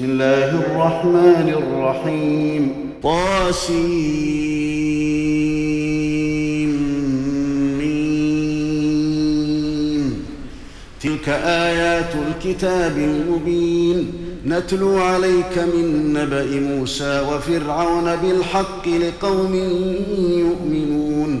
بسم الله الرحمن الرحيم. طاسيم. تلك آيات الكتاب المبين. نتلو عليك من نبأ موسى وفرعون بالحق لقوم يؤمنون.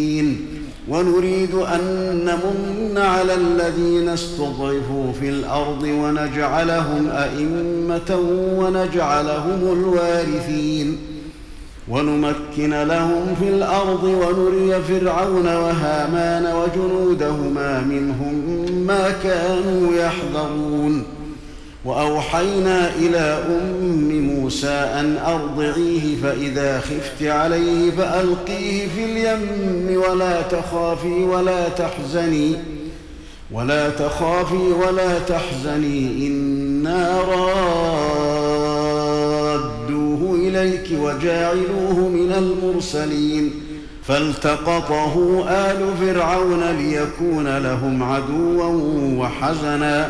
ونريد أن نمن على الذين استضعفوا في الأرض ونجعلهم أئمة ونجعلهم الوارثين. ونمكن لهم في الأرض ونري فرعون وهامان وجنودهما منهم ما كانوا يحذرون. وأوحينا إلى أم موسى أن أرضعيه فإذا خفت عليه فألقيه في اليم ولا تخافي ولا تحزني ولا تخافي ولا تحزني إنا رادوه إليك وجاعلوه من المرسلين فالتقطه آل فرعون ليكون لهم عدوا وحزنا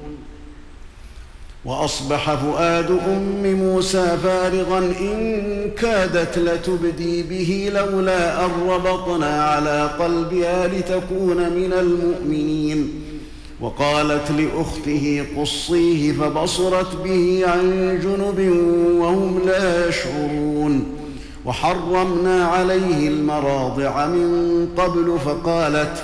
وأصبح فؤاد أم موسى فارغا إن كادت لتبدي به لولا أن ربطنا على قلبها لتكون من المؤمنين. وقالت لأخته قصيه فبصرت به عن جنب وهم لا يشعرون. وحرمنا عليه المراضع من قبل فقالت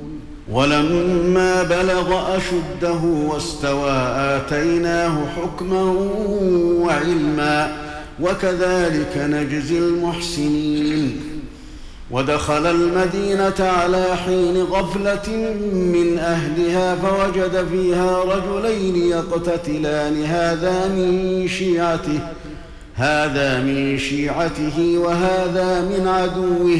ولما بلغ أشده واستوى آتيناه حكما وعلما وكذلك نجزي المحسنين. ودخل المدينة على حين غفلة من أهلها فوجد فيها رجلين يقتتلان. هذا من شيعته هذا من شيعته وهذا من عدوه.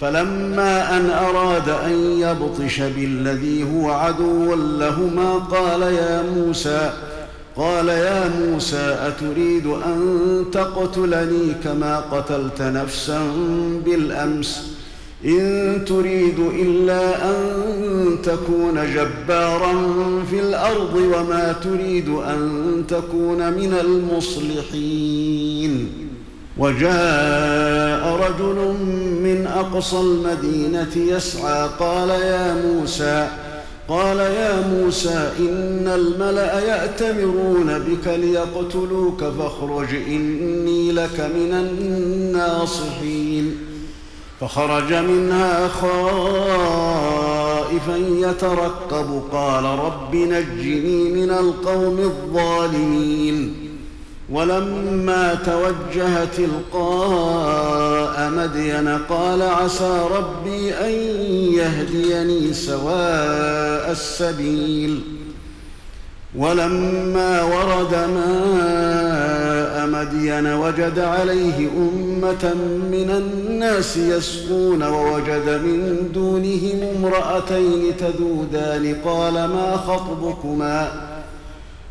فلما أن أراد أن يبطش بالذي هو عدو لهما قال يا موسى قال يا موسى أتريد أن تقتلني كما قتلت نفسا بالأمس؟ إن تريد إلا أن تكون جبارا في الأرض وما تريد أن تكون من المصلحين. وجاء رجل من أقصى المدينة يسعى قال يا موسى قال يا موسى إن الملأ يأتمرون بك ليقتلوك فاخرج إني لك من الناصحين. فخرج منها خائفا خائفا يترقب قال رب نجني من القوم الظالمين. ولما توجه تلقاء مدين قال عسى ربي أن يهديني سواء السبيل. ولما ورد ماء مدين وجد عليه أمة من الناس يسقون ووجد من دونهم امرأتين تذودان. قال ما خطبكما؟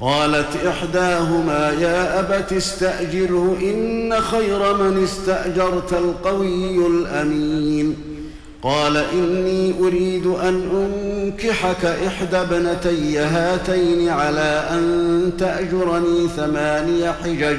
قالت إحداهما يا أبت استأجره إن خير من استأجرت القوي الأمين. قال إني أريد أن أنكحك إحدى ابنتي هاتين على أن تأجرني ثماني حجج.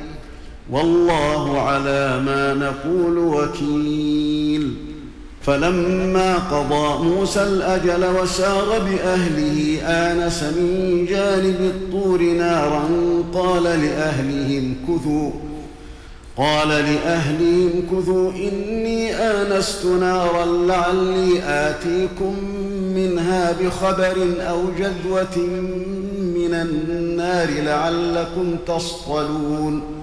والله على ما نقول وكيل. فلما قضى موسى الأجل وسار بأهله آنس من جانب الطور نارا قال لأهلهم كثوا قال لأهلهم كثوا إني آنست نارا لعلي آتيكم منها بخبر أو جذوة من النار لعلكم تصطلون.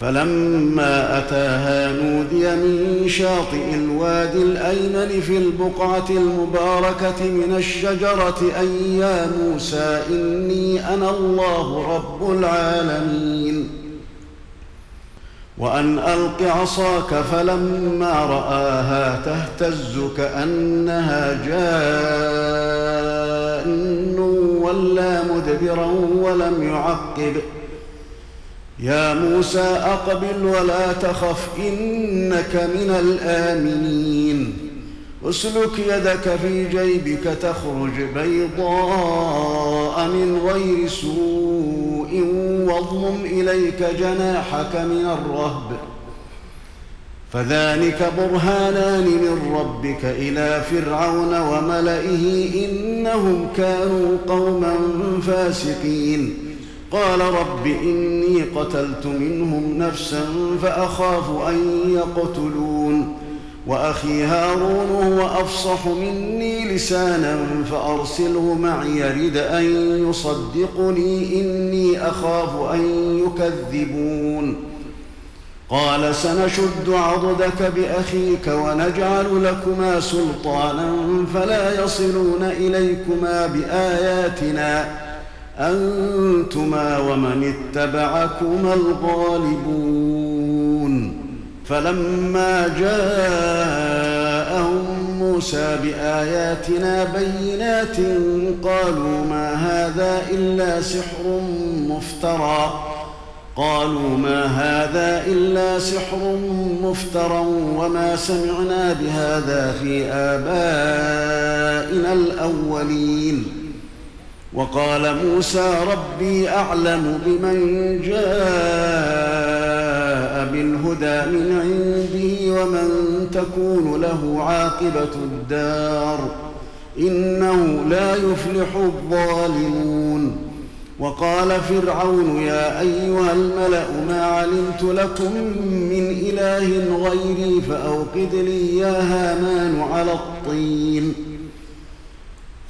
فلما أتاها نودي من شاطئ الوادي الأيمن في البقعة المباركة من الشجرة أي يا موسى إني أنا الله رب العالمين. وأن ألق عصاك فلما رآها تهتز كأنها جان ولا مدبرا ولم يعقب. يا موسى أقبل ولا تخف إنك من الآمنين. أسلك يدك في جيبك تخرج بيضاء من غير سوء واضمم إليك جناحك من الرهب. فذلك برهانان من ربك إلى فرعون وملئه إنهم كانوا قوما فاسقين. قال رب إني قتلت منهم نفسا فأخاف أن يقتلون وأخي هارون هو أفصح مني لسانا فأرسله معي يرد أن يصدقني إني أخاف أن يكذبون قال سنشد عضدك بأخيك ونجعل لكما سلطانا فلا يصلون إليكما بآياتنا أنتما ومن اتبعكما الغالبون. فلما جاءهم موسى بآياتنا بينات قالوا ما هذا إلا سحر مفترى. قالوا ما هذا إلا سحر مفترى وما سمعنا بهذا في آبائنا الأولين. وقال موسى ربي أعلم بمن جاء بالهدى من عنده ومن تكون له عاقبة الدار إنه لا يفلح الظالمون. وقال فرعون يا أيها الملأ ما علمت لكم من إله غيري فأوقد لي يا هامان على الطين.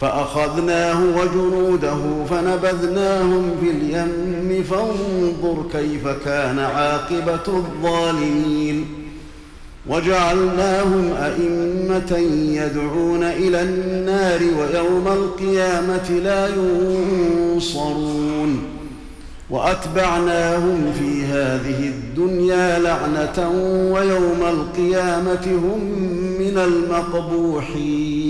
فأخذناه وجنوده فنبذناهم في اليم فانظر كيف كان عاقبة الظالمين. وجعلناهم أئمة يدعون إلى النار ويوم القيامة لا ينصرون. وأتبعناهم في هذه الدنيا لعنة ويوم القيامة هم من المقبوحين.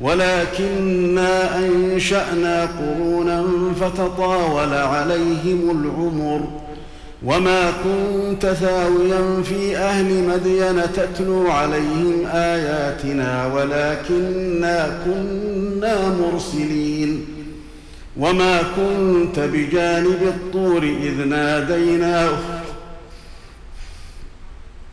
ولكنا أنشأنا قرونا فتطاول عليهم العمر. وما كنت ثاويا في أهل مدين تتلو عليهم آياتنا ولكنا كنا مرسلين. وما كنت بجانب الطور إذ ناديناه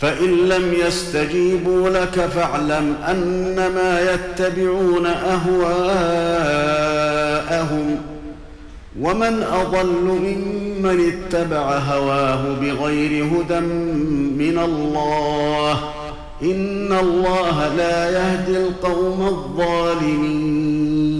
فإن لم يستجيبوا لك فاعلم أنما يتبعون أهواءهم ومن أضل ممن اتبع هواه بغير هدى من الله إن الله لا يهدي القوم الظالمين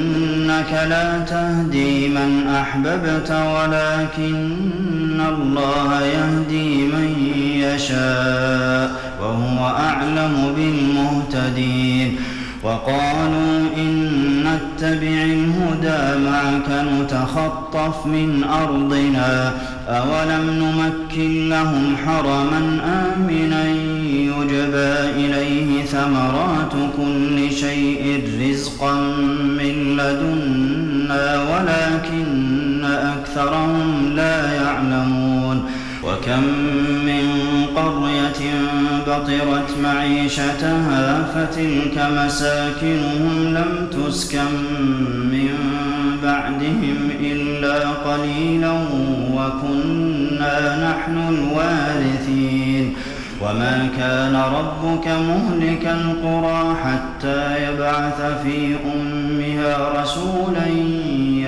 إنك لا تهدي من أحببت ولكن الله يهدي من يشاء وهو أعلم بالمهتدين وقالوا إن نتبع الهدى معك نتخطف من أرضنا أولم نمكن لهم حرما آمنا يجبى إليه ثمرات كل شيء رزقا من لدنا ولكن أكثرهم لا يعلمون. وكم من قرية بطرت معيشتها فتلك مساكنهم لم تسكن من بعدهم إلا قليلا وكنا نحن الوارثين. وما كان ربك مهلك القرى حتى يبعث في أمها رسولا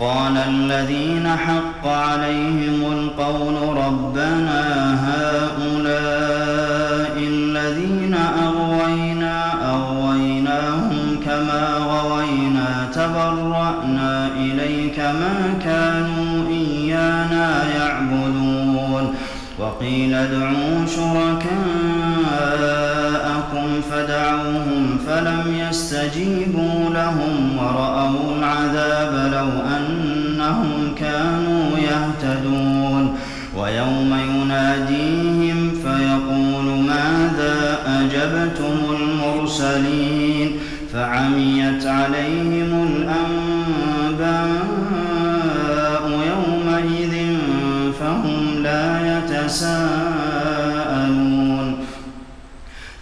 قال الذين حق عليهم القول ربنا هؤلاء الذين أغوينا أغويناهم كما غوينا تبرأنا إليك ما كانوا إيانا يعبدون وقيل ادعوا شركاءكم فدعوهم فلم يستجيبوا لهم ورأوا العذاب لو أنهم كانوا يهتدون. ويوم يناديهم فيقول ماذا أجبتم المرسلين؟ فعميت عليهم الأنباء يومئذ فهم لا يتساءلون.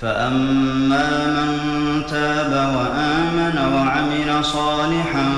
فأما من تاب وآمن وعمل صالحا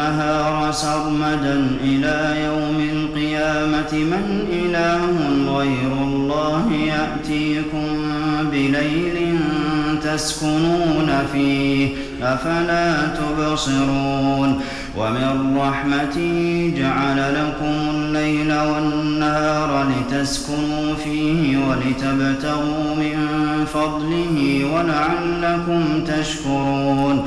النهار سرمدا إلى يوم القيامة. من إله غير الله يأتيكم بليل تسكنون فيه أفلا تبصرون. ومن رحمته جعل لكم الليل والنهار لتسكنوا فيه ولتبتغوا من فضله ولعلكم تشكرون.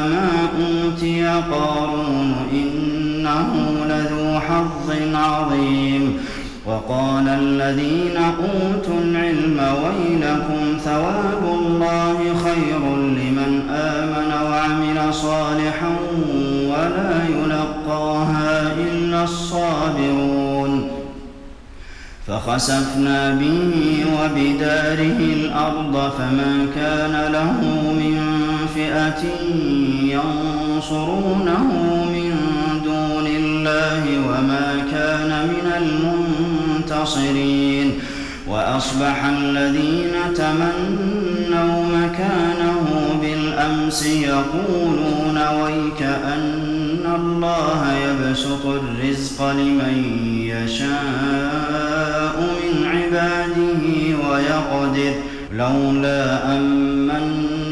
ما أوتي قارون إنه لذو حظ عظيم. وقال الذين أوتوا العلم ويلكم ثواب الله خير لمن آمن وعمل صالحا ولا يلقاها إلا الصابرون. فخسفنا به وبداره الأرض فما كان له من فئة ينصرونه من دون الله وما كان من المنتصرين وأصبح الذين تمنوا مكانه بالأمس يقولون ويك أن الله يبسط الرزق لمن يشاء من عباده ويقدر لولا أمن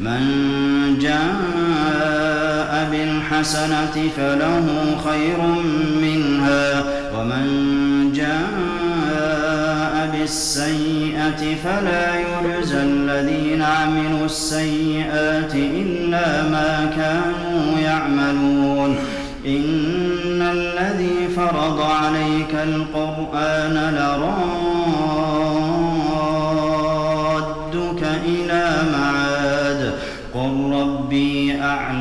من جاء بالحسنة فله خير منها ومن جاء بالسيئة فلا يجزى الذين عملوا السيئات إلا ما كانوا يعملون. إن الذي فرض عليك القرآن لرادك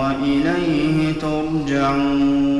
وإليه ترجعون.